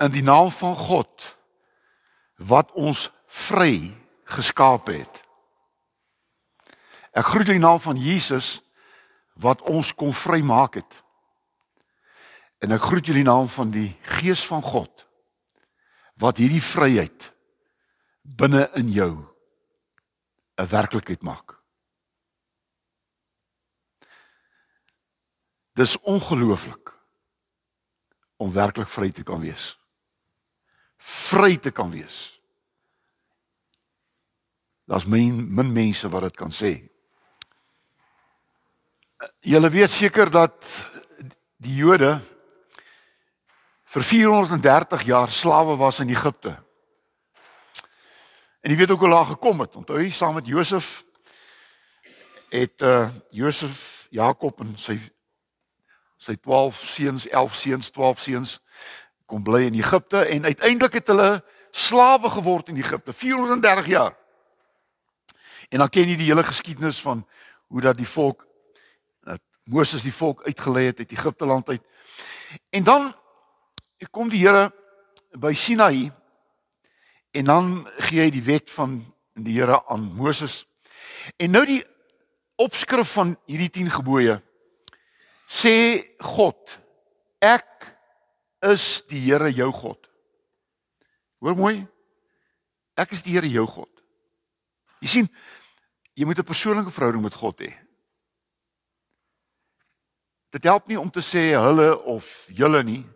in die naam van God wat ons vry geskaap het. Ek groet in die naam van Jesus wat ons kom vrymaak het. En ek groet julle in die naam van die Gees van God wat hierdie vryheid binne in jou 'n werklikheid maak. Dis ongelooflik om werklik vry te kan wees. Vry te kan wees. Daar's min min mense wat dit kan sê. Julle weet seker dat die Jode vir 430 jaar slawe was in Egipte. En jy weet ook hoe laag gekom het. Onthou jy saam met Josef het uh Josef Jakob en sy sy 12 seuns, 11 seuns, 12 seuns kom bly in Egipte en uiteindelik het hulle slawe geword in Egipte 430 jaar. En dan ken jy die hele geskiedenis van hoe dat die volk dat Moses die volk uitgelei het uit Egipte land uit. En dan kom die Here by Sinaï en dan gee hy die wet van die Here aan Moses. En nou die opskrif van hierdie 10 gebooie sê God ek is die Here jou God. Hoor mooi. Ek is die Here jou God. Jy sien jy moet 'n persoonlike verhouding met God hê. Dit help nie om te sê hulle of julle nie.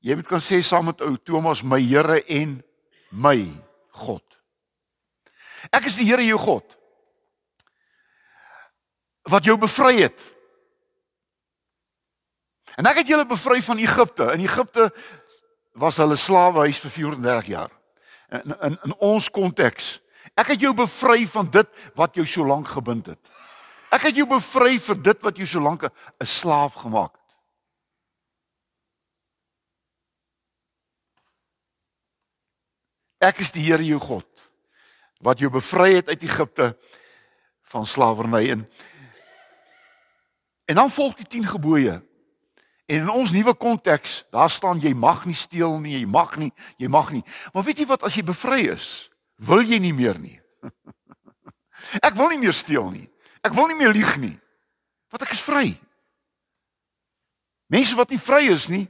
Jy moet kan sê saam met ou Thomas my Here en my God. Ek is die Here jou God wat jou bevry het En ek het julle bevry van Egipte. In Egipte was hulle slawehuis vir 34 jaar. In in, in ons konteks. Ek het jou bevry van dit wat jou so lank gebind het. Ek het jou bevry vir dit wat jou so lank 'n slaaf gemaak het. Ek is die Here jou God wat jou bevry het uit Egipte van slawerny en en dan volg die 10 gebooie En in ons nuwe konteks, daar staan jy mag nie steel nie, jy mag nie, jy mag nie. Maar weet jy wat as jy bevry is, wil jy nie meer nie. ek wil nie meer steel nie. Ek wil nie meer lieg nie. Want ek is vry. Mense wat nie vry is nie,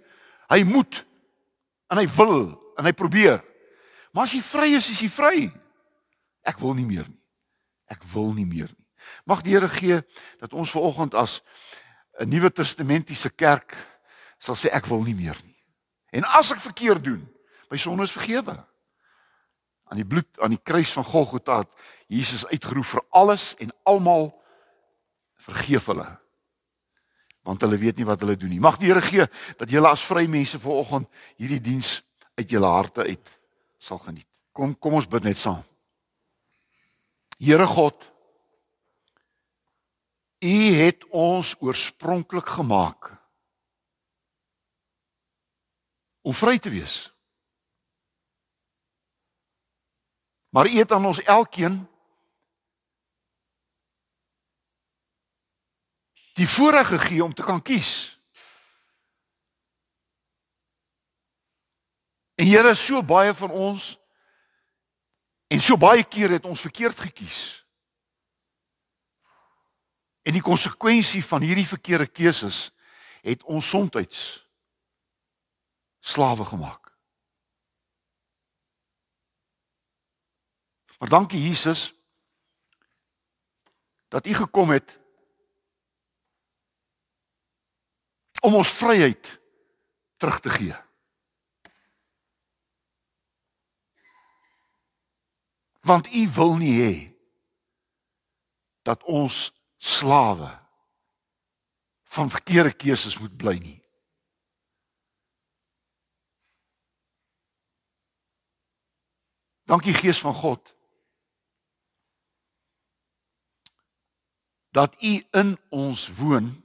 hy moet en hy wil en hy probeer. Maar as jy vry is, is jy vry. Ek wil nie meer nie. Ek wil nie meer nie. Mag die Here gee dat ons vanoggend as 'n Nuwe Testamentiese kerk sal sê ek wil nie meer nie. En as ek verkeerd doen, my sonde is vergewe. Aan die bloed aan die kruis van Golgotha het Jesus uitgeroep vir alles en almal vergeef hulle. Want hulle weet nie wat hulle doen nie. Mag die Here gee dat julle as vrye mense vanoggend hierdie diens uit julle harte uit sal geniet. Kom kom ons bid net saam. Here God, U het ons oorspronklik gemaak om vry te wees. Maar U het aan ons elkeen die voorreg gegee om te kan kies. En Here, so baie van ons en so baie keer het ons verkeerd gekies. En die konsekwensie van hierdie verkeerde keuses het ons soms slawe gemaak. Maar dankie Jesus dat u gekom het om ons vryheid terug te gee. Want u wil nie hê dat ons slawe van verkeerde keuses moet bly nie. Dankie Gees van God. Dat U in ons woon.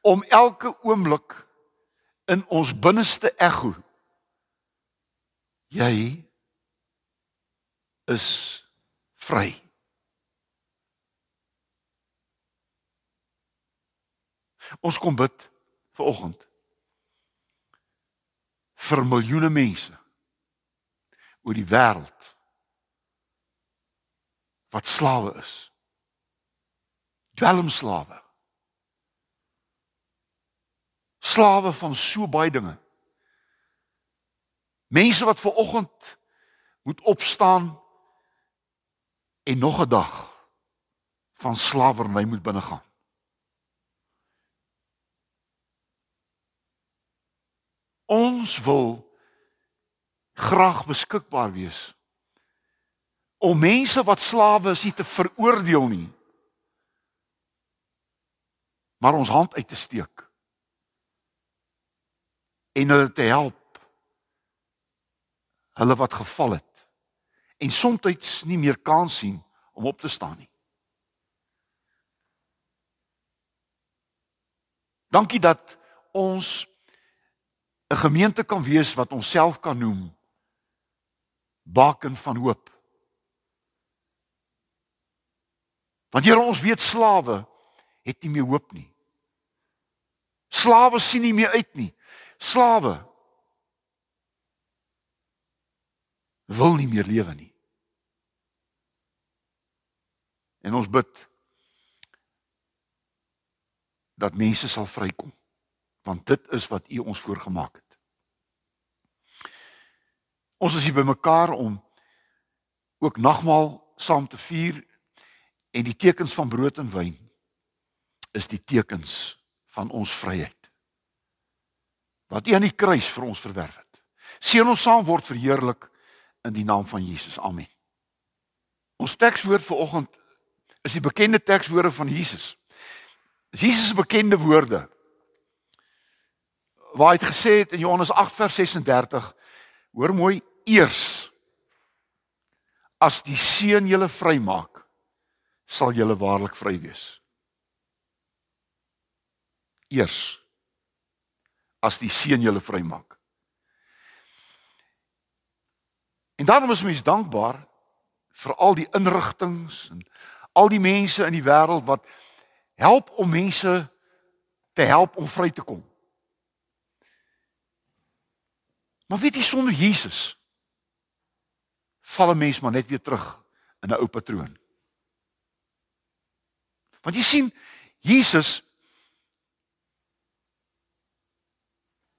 Om elke oomblik in ons binneste ego jy is vry. Ons kom bid vir oggend vir miljoene mense oor die wêreld wat slawe is. Dwelmslawe. Slawe van so baie dinge. Mense wat ver oggend moet opstaan en nog 'n dag van slawerny moet binnegaan. Ons wil graag beskikbaar wees om mense wat slawe is nie te veroordeel nie maar ons hand uit te steek en hulle te help hulle wat geval het en soms nie meer kans sien om op te staan nie Dankie dat ons 'n gemeente kan wees wat onsself kan noem baken van hoop. Want Here ons weet slawe het nie meer hoop nie. Slawe sien nie meer uit nie. Slawe wil nie meer lewe nie. En ons bid dat mense sal vrykom want dit is wat U ons voorgemaak het. Ons is hier bymekaar om ook nagmaal saam te vier en die tekens van brood en wyn is die tekens van ons vryheid. Wat U aan die kruis vir ons verwerf het. Seën ons saam word verheerlik in die naam van Jesus. Amen. Ons tekswoord vir oggend is die bekende tekswoorde van Jesus. Jesus se bekende woorde waar hy het gesê het in Johannes 8 vers 36 hoor mooi eers as die seun julle vrymaak sal julle waarlik vry wees eers as die seun julle vrymaak en daarom is mens dankbaar vir al die inrigtinge en al die mense in die wêreld wat help om mense te help om vry te kom Maar weet jy sonder Jesus val 'n mens maar net weer terug in 'n ou patroon. Want jy sien Jesus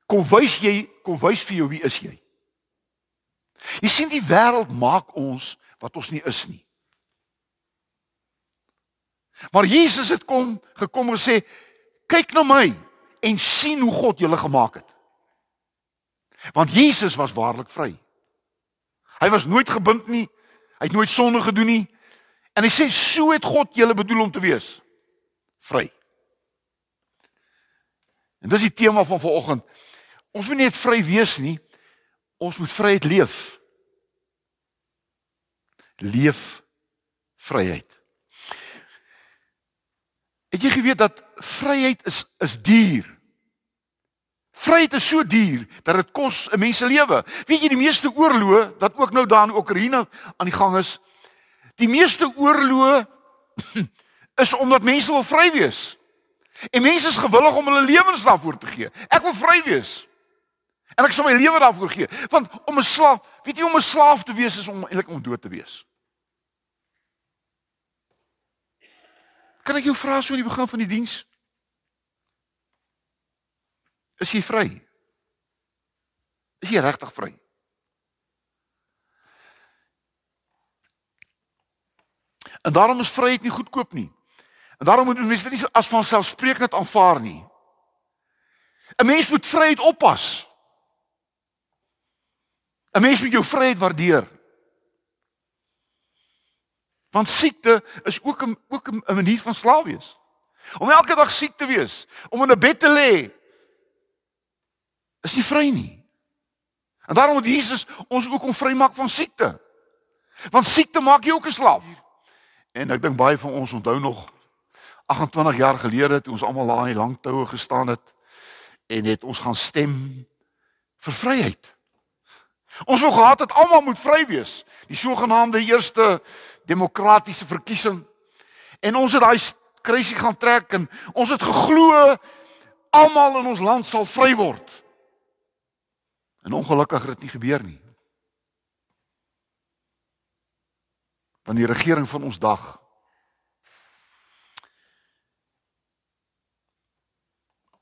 kom wys jy kom wys vir jou wie is jy? Jy sien die wêreld maak ons wat ons nie is nie. Maar Jesus het kom gekom en sê kyk na my en sien hoe God julle gemaak het. Want Jesus was waarlik vry. Hy was nooit gebind nie. Hy het nooit sonde gedoen nie. En hy sê so het God julle bedoel om te wees. Vry. En dis die tema van vanoggend. Ons moet nie net vry wees nie. Ons moet vryheid leef. Leef vryheid. Het jy geweet dat vryheid is is duur? Vryheid is so duur dat dit kos 'n mens se lewe. Weet jy die meeste oorloë wat ook nou daar in Oekraïne aan die gang is, die meeste oorloë is omdat mense wil vry wees. En mense is gewillig om hulle lewens daarvoor te gee. Ek wil vry wees. En ek sal my lewe daarvoor gee. Want om 'n slaaf, weet jy om 'n slaaf te wees is om eintlik om dood te wees. Kan ek jou vra so aan die begin van die diens? Is jy vry? Is jy regtig vry? En daarom is vryheid nie goedkoop nie. En daarom moet mense dit nie as van selfsprekend aanvaar nie. 'n Mens moet vryheid oppas. 'n Mens moet jou vryheid waardeer. Want siekte is ook 'n ook 'n manier van slaaf wees. Om elke dag siek te wees, om in 'n bed te lê is nie vry nie. En daarom moet Jesus ons ook om vrymaak van siekte. Want siekte maak jou ook 'n slaaf. En ek dink baie van ons onthou nog 28 jaar gelede toe ons almal daar in die lang toue gestaan het en het ons gaan stem vir vryheid. Ons wou gehad het almal moet vry wees. Die sogenaamde eerste demokratiese verkiesing. En ons het daai kruisie gaan trek en ons het geglo almal in ons land sal vry word. En ongelukkig het dit nie gebeur nie. Want die regering van ons dag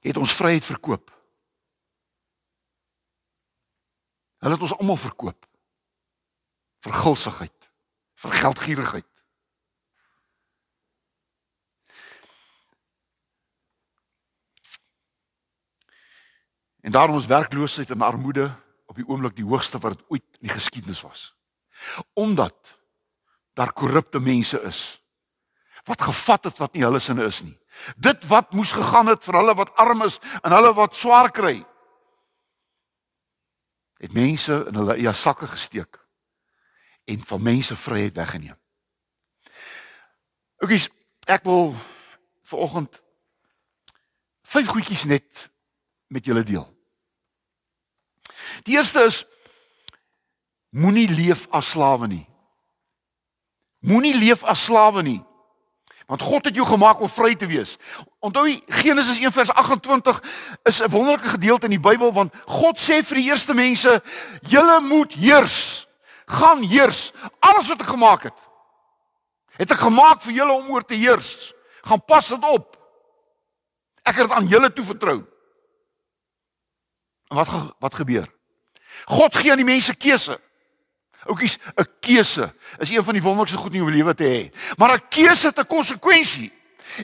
het ons vryheid verkoop. Hulle het ons almal verkoop vir gulsigheid, vir geldgierigheid. En daarom is werkloosheid en armoede op die oomblik die hoogste wat dit ooit in die geskiedenis was. Omdat daar korrupte mense is wat gevat het wat nie hulle sinne is nie. Dit wat moes gegaan het vir hulle wat arm is en hulle wat swaar kry. Het mense in hulle eie sakke gesteek en van mense vryheid weggeneem. Oukies, ek wil vanoggend vyf goedjies net met julle deel. Die eerste is moenie leef as slawe nie. Moenie leef as slawe nie. Want God het jou gemaak om vry te wees. Onthou Genesis 1:28 is 'n wonderlike gedeelte in die Bybel want God sê vir die eerste mense: "Julle moet heers. Gaan heers. Alles wat ek gemaak het, het ek gemaak vir julle om oor te heers. Gaan pas dit op. Ek het dit aan julle toevertrou." En wat wat gebeur? God gee aan die mense keuse. Oukies, 'n keuse is een van die wonderlikste goed in jou lewe te hê. Maar 'n keuse het 'n konsekwensie.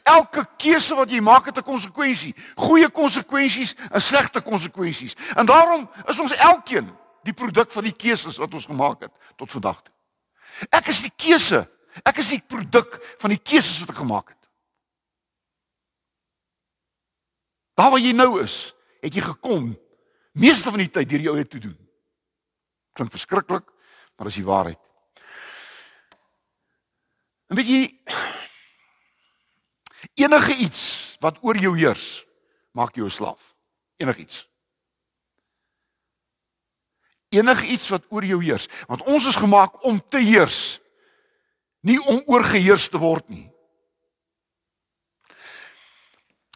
Elke keuse wat jy maak het 'n konsekwensie. Goeie konsekwensies en slegte konsekwensies. En daarom is ons elkeen die produk van die keuses wat ons gemaak het tot vandag toe. Ek is die keuse. Ek is die produk van die keuses wat ek gemaak het. Daar waar jy nou is, het jy gekom meeste van die tyd deur jou eie te doen. Klink verskriklik, maar dis die waarheid. En weet jy enige iets wat oor jou heers, maak jou 'n slaaf. Enige iets. Enige iets wat oor jou heers, want ons is gemaak om te heers, nie om oorgeheers te word nie.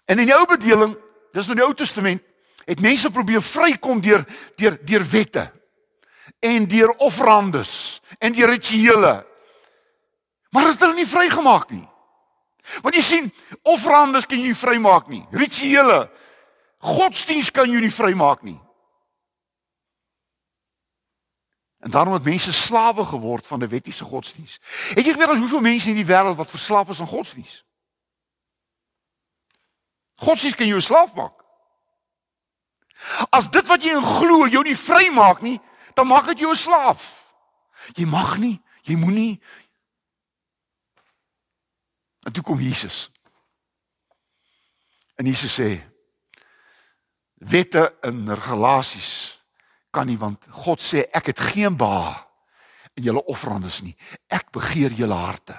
En in die ou bedeling, dis nou die Ou Testament, het mense probeer vrykom deur deur deur wette en deur offerandes en deur rituele. Maar dit het hulle nie vrygemaak nie. Want jy sien, offerandes kan jy nie vrymaak nie. Rituele godsdiens kan jy nie vrymaak nie. En daarom het mense slawe geword van 'n wettiese godsdiens. Het jy geweet hoeveel mense in die wêreld wat verslaaf is aan godsdiens? Godsdiens kan jou slaaf maak. As dit wat jy in glo jou nie vry maak nie, dan maak dit jou 'n slaaf. Jy mag nie, jy moenie. En toe kom Jesus. En Jesus sê wette en regulasies kan nie want God sê ek het geen ba in julle offerandes nie. Ek begeer julle harte.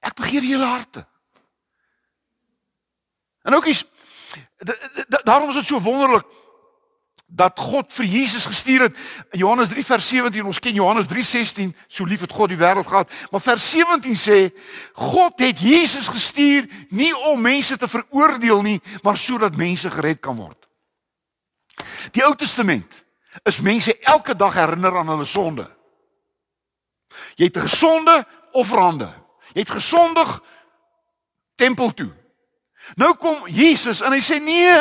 Ek begeer julle harte. En ook is daarom is dit so wonderlik dat God vir Jesus gestuur het. Johannes 3 vers 17, ons ken Johannes 3:16, so lief het God die wêreld gehad. Maar vers 17 sê God het Jesus gestuur nie om mense te veroordeel nie, maar sodat mense gered kan word. Die Ou Testament is mense elke dag herinner aan hulle sonde. Jy het gesonde offerande. Jy het gesondig tempel toe. Nou kom Jesus en hy sê nee.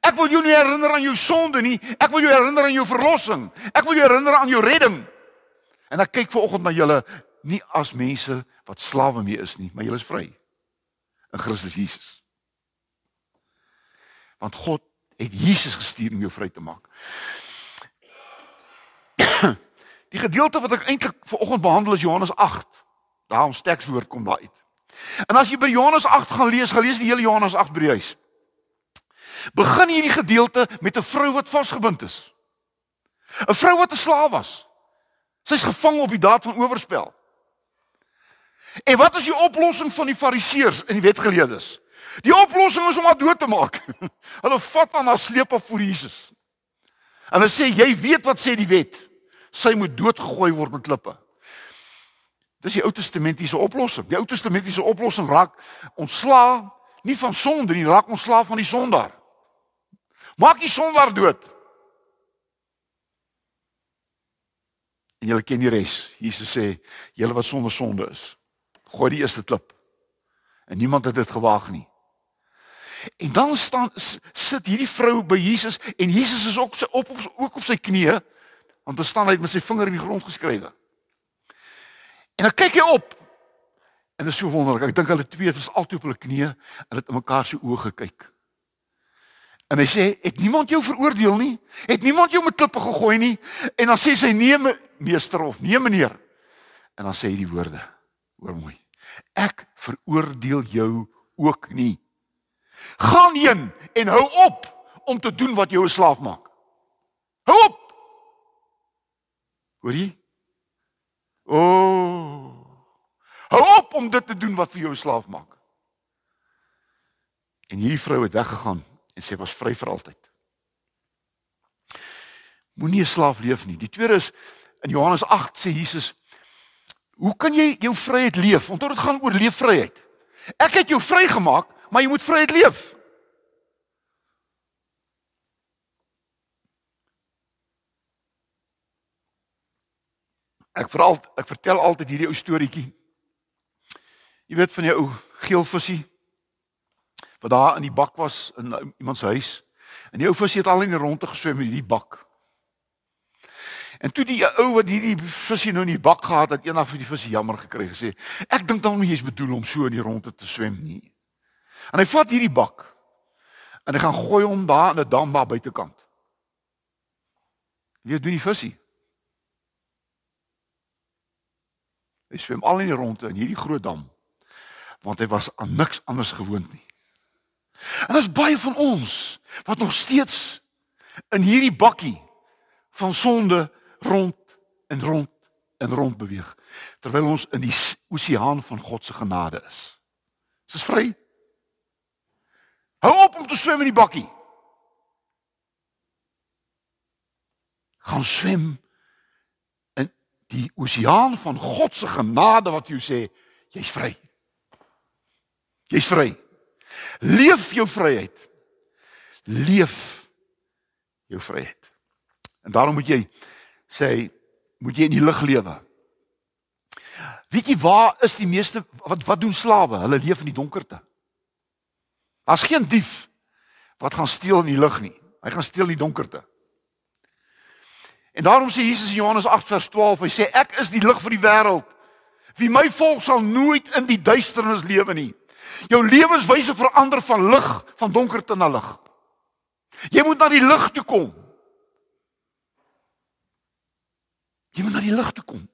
Ek wil jou nie herinner aan jou sonde nie. Ek wil jou herinner aan jou verlossing. Ek wil jou herinner aan jou redding. En ek kyk vanoggend na julle nie as mense wat slawe mee is nie, maar julle is vry in Christus Jesus. Want God het Jesus gestuur om jou vry te maak. Die gedeelte wat ek eintlik vanoggend behandel is Johannes 8. Daar ons tekswoord kom daar uit. En as jy by Johannes 8 gaan lees, gaan lees die hele Johannes 8 by huis. Begin hierdie gedeelte met 'n vrou wat vasgebind is. 'n Vrou wat 'n slaaf was. Sy's gevang op die daad van oorspel. En wat is die oplossing van die fariseërs en die wetgeleerdes? Die oplossing is om haar dood te maak. Hulle vat aan haar sleep af voor Jesus. En hulle sê jy weet wat sê die wet? Sy moet doodgegooi word met klippe. Dis die Ou Testamentiese oplossing. Die Ou Testamentiese oplossing raak ontslaa nie van sonde nie, raak ontslaa van die sondaar. Maak die sondaar dood. En julle ken die res. Jesus sê, julle wat sonder sonde is, gooi die eerste klip. En niemand het dit gewaag nie. En dan staan sit hierdie vrou by Jesus en Jesus is ook op, op ook op sy knieë want hy staan hy met sy vinger in die grond geskrywe. En dan kyk hy op. En dit is so wonderlik. Ek dink hulle twee was altyd op hulle knieë en het in mekaar se oë gekyk. En hy sê, "Het niemand jou veroordeel nie? Het niemand jou met klippe gegooi nie?" En dan sê sy, "Nee, meester of nee, meneer." En dan sê hy die woorde, hoor mooi. "Ek veroordeel jou ook nie. Gaan heen en hou op om te doen wat jou 'n slaaf maak. Hou op." Hoor jy? O. Oh, hou op om dit te doen wat vir jou slaaf maak. En hierdie vrou het weggegaan en sy was vry vir altyd. Moenie 'n slaaf leef nie. Die tweede is in Johannes 8 sê Jesus: "Hoe kan jy jou vryheid leef? Want dit gaan oor leefvryheid. Ek het jou vrygemaak, maar jy moet vryheid leef." Ek veral ek vertel altyd hierdie ou storieetjie. Jy weet van jou ou geel visie wat daar in die bak was in iemand se huis. En die ou visie het al in die ronde geswem met hierdie bak. En toe die ou wat hierdie visie nou in die bak gehad het, eendag vir die visie jammer gekry gesê, ek dink dan jy's bedoel om so in die ronde te swem nie. En hy vat hierdie bak en hy gaan gooi hom daar in 'n dam daar buitekant. Wie doen die visie? Hy swem al in die ronde in hierdie groot dam want hy was aan niks anders gewoond nie. En daar's baie van ons wat nog steeds in hierdie bakkie van sonde rond en rond en rond beweeg terwyl ons in die oseaan van God se genade is. Dis is vry. Hou op om te swem in die bakkie. Gaan swem die oseaan van God se genade wat jou sê jy's vry. Jy's vry. Leef jou vryheid. Leef jou vryheid. En daarom moet jy sê moet jy in die lig lewe. Weet jy waar is die meeste wat wat doen slawe? Hulle leef in die donkerte. Daar's geen dief wat gaan steel in die lig nie. Hy gaan steel in die donkerte. En daarom sê Jesus in Johannes 8 vers 12, hy sê ek is die lig vir die wêreld. Wie my volg sal nooit in die duisternis lewe nie. Jou lewenswyse verander van lig van donkerte na lig. Jy moet na die lig toe kom. Jy moet na die lig toe kom.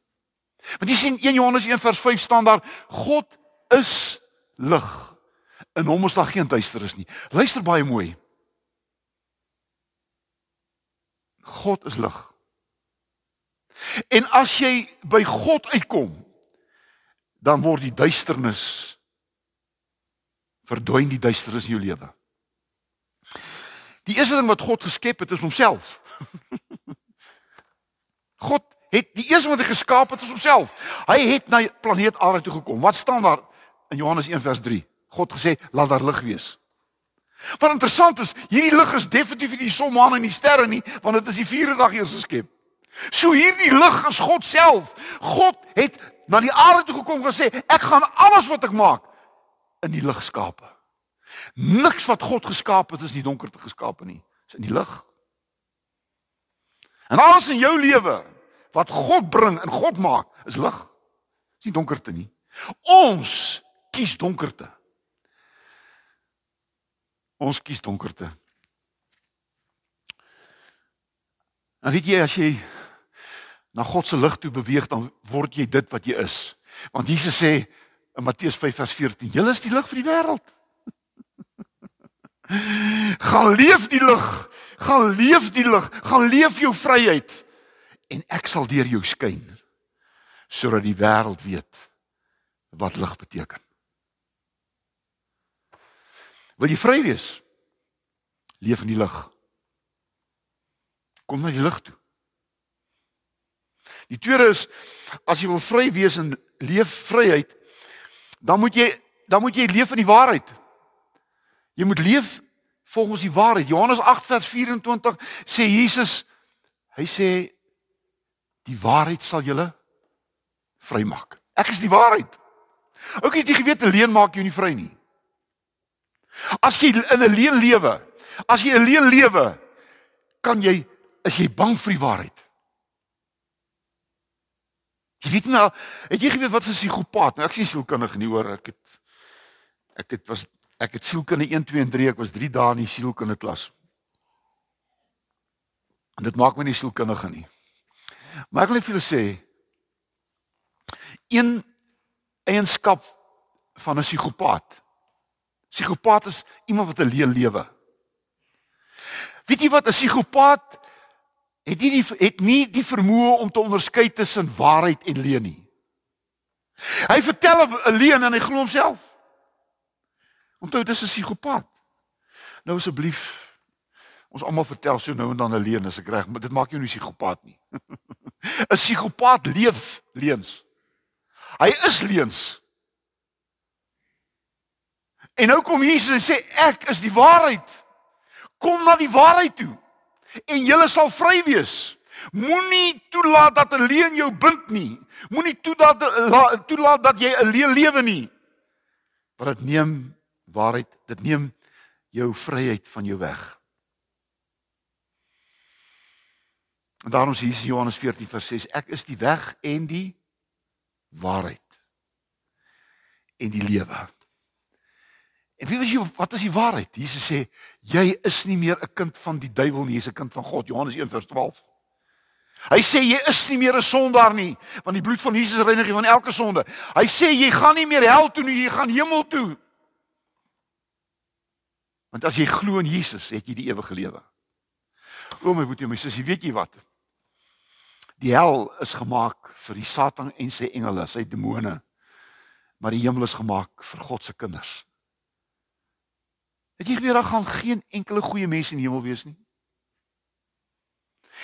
Want jy sien 1 Johannes 1 vers 5 staan daar God is lig. In hom is daar geen duisternis nie. Luister baie mooi. God is lig. En as jy by God uitkom, dan word die duisternis verdwyn die duisternis in jou lewe. Die eerste ding wat God geskep het is homself. God het die eerste wat hy geskaap het is homself. Hy het na planeet Aarde toe gekom. Wat staan daar in Johannes 1 vers 3? God gesê laat daar lig wees. Wat interessant is, hierdie lig is definitief nie die son, maan en die sterre nie, want dit is die vierde dag eers geskep. So hierdie lig is God self. God het na die aarde toe gekom en gesê, ek gaan alles wat ek maak in die lig skape. Niks wat God geskaap het is in die donkerte geskaap nie. Is in die lig. En alles in jou lewe wat God bring en God maak, is lig. Dis nie donkerte nie. Ons kies donkerte. Ons kies donkerte. En weet jy as jy na God se lig toe beweeg, dan word jy dit wat jy is. Want Jesus sê in Matteus 5 vers 14, "Julle is die lig vir die wêreld." Gaan leef die lig. Gaan leef die lig. Gaan leef jou vryheid en ek sal deur jou skyn sodat die wêreld weet wat lig beteken. Wil jy vry wees? Leef in die lig. Kom na die lig toe. Die tweede is as jy wil vry wees en leef vryheid, dan moet jy dan moet jy leef in die waarheid. Jy moet leef volgens die waarheid. Johannes 8 vers 24 sê Jesus hy sê die waarheid sal julle vrymaak. Ek is die waarheid. Ook is die gewete leen maak jou nie vry nie. As jy in 'n leuen lewe, as jy 'n leuen lewe, kan jy is jy bang vir die waarheid. Jy weet nou, het jy geweet wat is psigopaat? Nou ek sien sielkundig nie hoor, ek het ek het was ek het sielkunde 1 2 en 3, ek was 3 dae in die sielkunde klas. En dit maak my nie sielkundige nie. Maar ek wil net vir julle sê een eienskap van 'n psigopaat. Psigopaat is iemand wat 'n leë lewe. Weet jy wat 'n psigopaat het nie die het nie die vermoë om te onderskei tussen waarheid en leuen nie. Hy vertel 'n leuen en hy glo homself. Onthou dis 'n psigopaat. Nou asseblief ons almal vertel so nou en dan 'n leuen as ek reg, maar dit maak jou nie psigopaat nie. 'n Psigopaat leef leuns. Hy is leuns. En nou kom Jesus en sê ek is die waarheid. Kom na die waarheid toe en jy sal vry wees. Moenie toelaat dat 'n leuen jou bind nie. Moenie toelaat toelaat dat jy 'n leuen lewe nie. Want dit neem waarheid, dit neem jou vryheid van jou weg. En daarom sê Jesus Johannes 14 vers 6 ek is die weg en die waarheid en die lewe. En wie was jy wat is die waarheid? Jesus sê jy is nie meer 'n kind van die duiwel nie, jy's 'n kind van God. Johannes 1:12. Hy sê jy is nie meer 'n sondaar nie, want die bloed van Jesus reinig jou van elke sonde. Hy sê jy gaan nie meer hel toe nie, jy gaan hemel toe. Want as jy glo in Jesus, het jy die ewige lewe. O my boetie, my sussie, weet jy wat? Die hel is gemaak vir die Satan en sy engele, sy demone. Maar die hemel is gemaak vir God se kinders. Het jy geweet daar gaan geen enkele goeie mense in die hemel wees nie?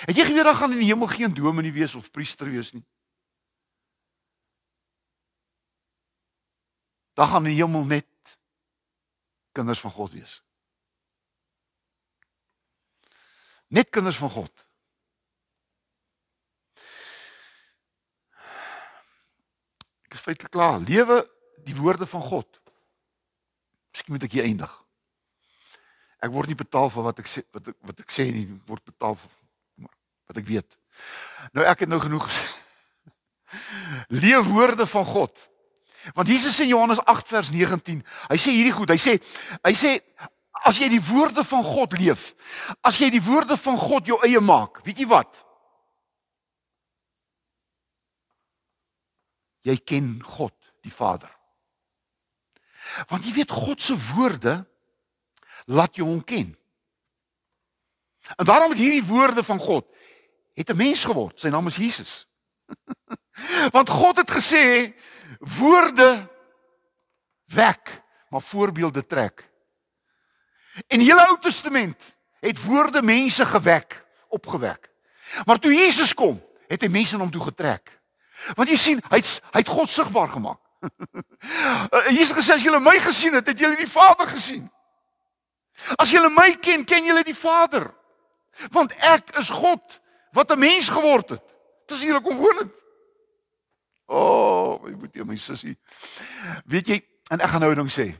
Het jy geweet daar gaan in die hemel geen dominee wees of priester wees nie? Daar gaan in die hemel net kinders van God wees. Net kinders van God. Ek is feitelik klaar. Lewe die woorde van God. Miskien moet ek hier eindig. Ek word nie betaal vir wat ek sê wat ek wat ek sê nie, word betaal vir wat ek weet. Nou ek het nou genoeg gesê. Leef woorde van God. Want Jesus in Johannes 8 vers 19, hy sê hierdie goed, hy sê hy sê as jy die woorde van God leef, as jy die woorde van God jou eie maak, weet jy wat? Jy ken God, die Vader. Want jy weet God se woorde laat jy hom ken. En daarom het hierdie woorde van God het 'n mens geword. Sy naam is Jesus. Want God het gesê woorde wek, maar voorbeelde trek. In die hele Ou Testament het woorde mense gewek, opgewek. Maar toe Jesus kom, het hy mense na hom toe getrek. Want jy sien, hy't hy't God sigbaar gemaak. Jesus gesê as julle my gesien het, het julle die Vader gesien. As julle my ken, ken julle die Vader. Want ek is God wat 'n mens geword het. Dis hier kom woon het. O, oh, my boetie, my sussie. Weet jy, en ek gaan nou ding sê.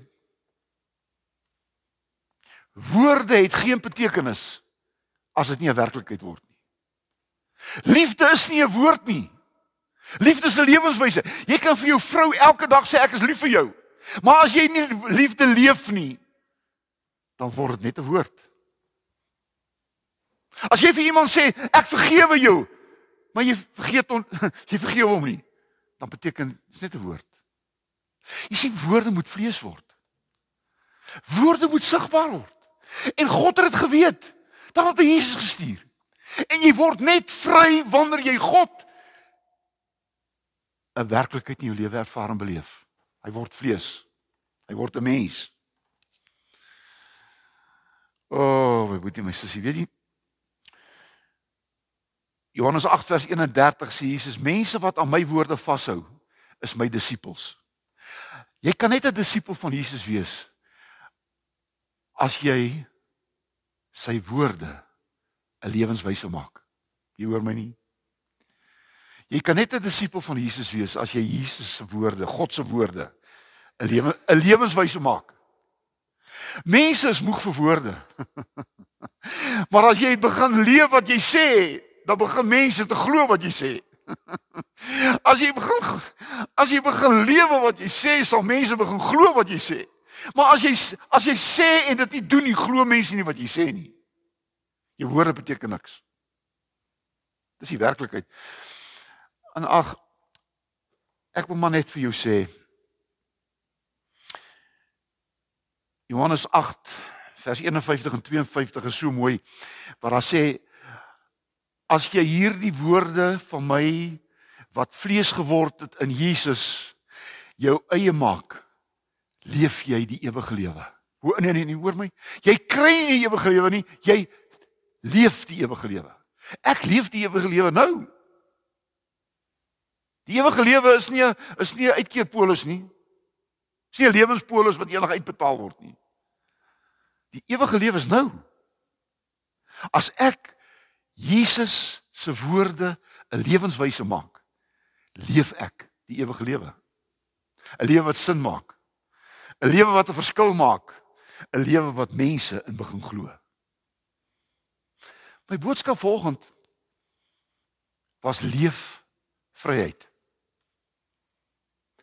Woorde het geen betekenis as dit nie 'n werklikheid word nie. Liefde is nie 'n woord nie. Liefde is 'n lewenswyse. Jy kan vir jou vrou elke dag sê ek is lief vir jou. Maar as jy nie liefde leef nie, dan word dit net 'n woord. As jy vir iemand sê ek vergewe jou, maar jy vergeet on, jy vergewe hom nie, dan beteken dit net 'n woord. Jy sien woorde moet vlees word. Woorde moet sigbaar word. En God het dit geweet. Dan het hy Jesus gestuur. En jy word net vry wanneer jy God 'n werklikheid in jou lewe ervaar en beleef. Hy word vlees. Hy word 'n mens. O, oh, my boetie, my sussie, weet jy? Johannes 8 vers 31 sê Jesus: "Mense wat aan my woorde vashou, is my disippels." Jy kan net 'n disipel van Jesus wees as jy sy woorde 'n lewenswyse maak. Jy hoor my nie? Jy kan net 'n disipel van Jesus wees as jy Jesus se woorde, God se woorde 'n lewe 'n lewenswyse maak. Mense is moeg vir woorde. maar as jy begin leef wat jy sê, dan begin mense te glo wat jy sê. As jy begin as jy begin lewe wat jy sê, sal mense begin glo wat jy sê. Maar as jy as jy sê en dit nie doen nie, glo mense nie wat jy sê nie. Jou woorde beteken niks. Dis die werklikheid. En ag ek wil maar net vir jou sê Johannes 8 vers 51 en 52 is so mooi waar daar sê as jy hierdie woorde van my wat vlees geword het in Jesus jou eie maak, leef jy die ewige lewe. Hoe nee nee nee, hoor my. Jy kry nie die ewige lewe nie, jy leef die ewige lewe. Ek leef die ewige lewe nou. Die ewige lewe is nie is nie 'n uitkeerpolis nie. Dis nie 'n lewenspolis wat eendag uitbetaal word nie. Die ewige lewe is nou. As ek Jesus se woorde 'n lewenswyse maak, leef ek die ewige lewe. 'n Lewe wat sin maak. 'n Lewe wat 'n verskil maak. 'n Lewe wat mense in begin glo. My boodskap volgend was leef vryheid.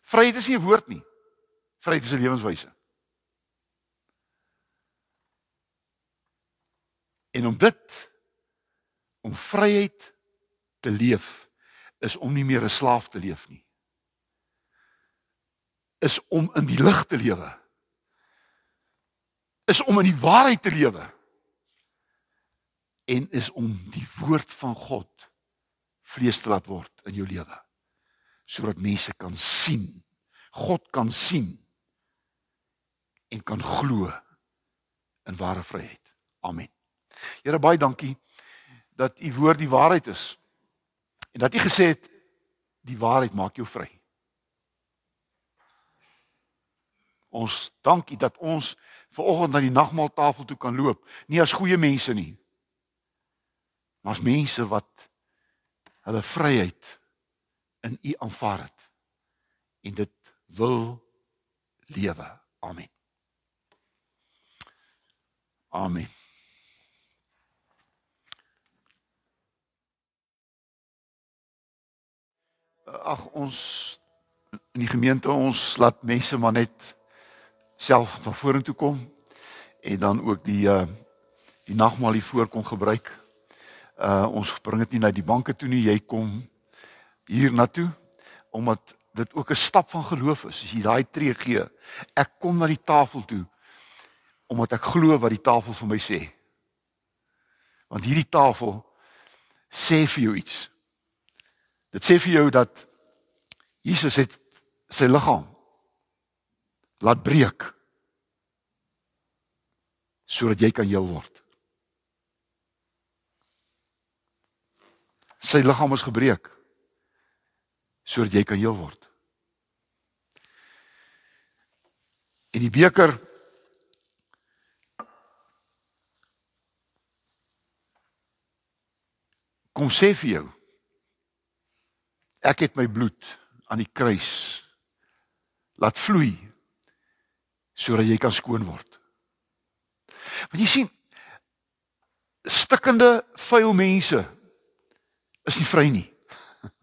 Vryheid is nie 'n woord nie. Vryheid is 'n lewenswyse. En om dit om vryheid te leef is om nie meer 'n slaaf te leef nie. Is om in die lig te lewe. Is om in die waarheid te lewe. En is om die woord van God vlees te laat word in jou lewe. Sodat mense kan sien, God kan sien en kan glo in ware vryheid. Amen. Here baie dankie dat u woord die waarheid is. En dat u gesê het die waarheid maak jou vry. Ons dankie dat ons ver oggend na die nagmaaltafel toe kan loop, nie as goeie mense nie, maar as mense wat hulle vryheid in u aanvaar het en dit wil lewe. Amen. Amen. ag ons in die gemeente ons laat mense maar net self na vorentoe kom en dan ook die uh die nagmaal hier voor kom gebruik. Uh ons bring dit nie na die banke toe nie, jy kom hier na toe omdat dit ook 'n stap van geloof is. As jy daai tree gee, ek kom na die tafel toe omdat ek glo wat die tafel vir my sê. Want hierdie tafel sê vir jou iets. Dit sê vir jou dat Jesus het sy liggaam laat breek sodat jy kan heel word. Sy liggaam is gebreek sodat jy kan heel word. En die beker kom sê vir jou Ek het my bloed aan die kruis laat vloei sodat jy kan skoon word. Want jy sien stikkende vuil mense is nie vry nie.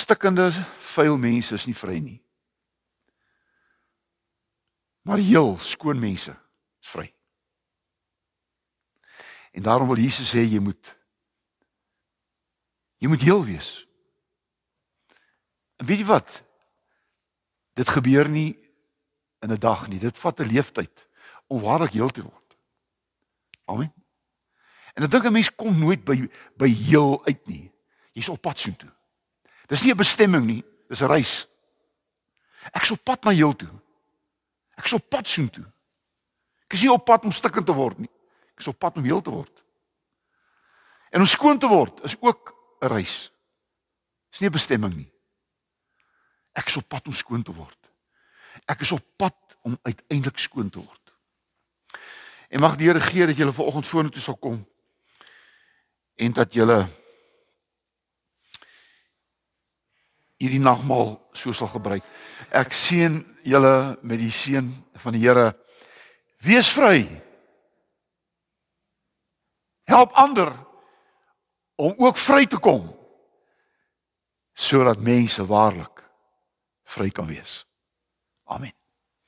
Stikkende vuil mense is nie vry nie. Maar heel skoon mense is vry. En daarom wil Jesus sê jy moet Jy moet heel wees. En weet jy wat? Dit gebeur nie in 'n dag nie. Dit vat 'n leeftyd om waarlik heel te word. Amen. En ek dink 'n mens kom nooit by by heel uit nie. Jy's op pad soontoe. Dis nie 'n bestemming nie, dis 'n reis. Ek's op pad na heel toe. Ek's op pad soontoe. Ek is nie op pad om stikkend te word nie. Ek is op pad om heel te word. En om skoon te word is ook 'n reis. Dis nie 'n bestemming nie. Ek is op pad om skoon te word. Ek is op pad om uiteindelik skoon te word. En mag die Here gee dat julle vanoggend vorentoe sal kom en dat julle hierdie nagmaal so sal gebruik. Ek seën julle met die seën van die Here. Wees vry. Help ander om ook vry te kom sodat mense waarlik vry kan wees. Amen.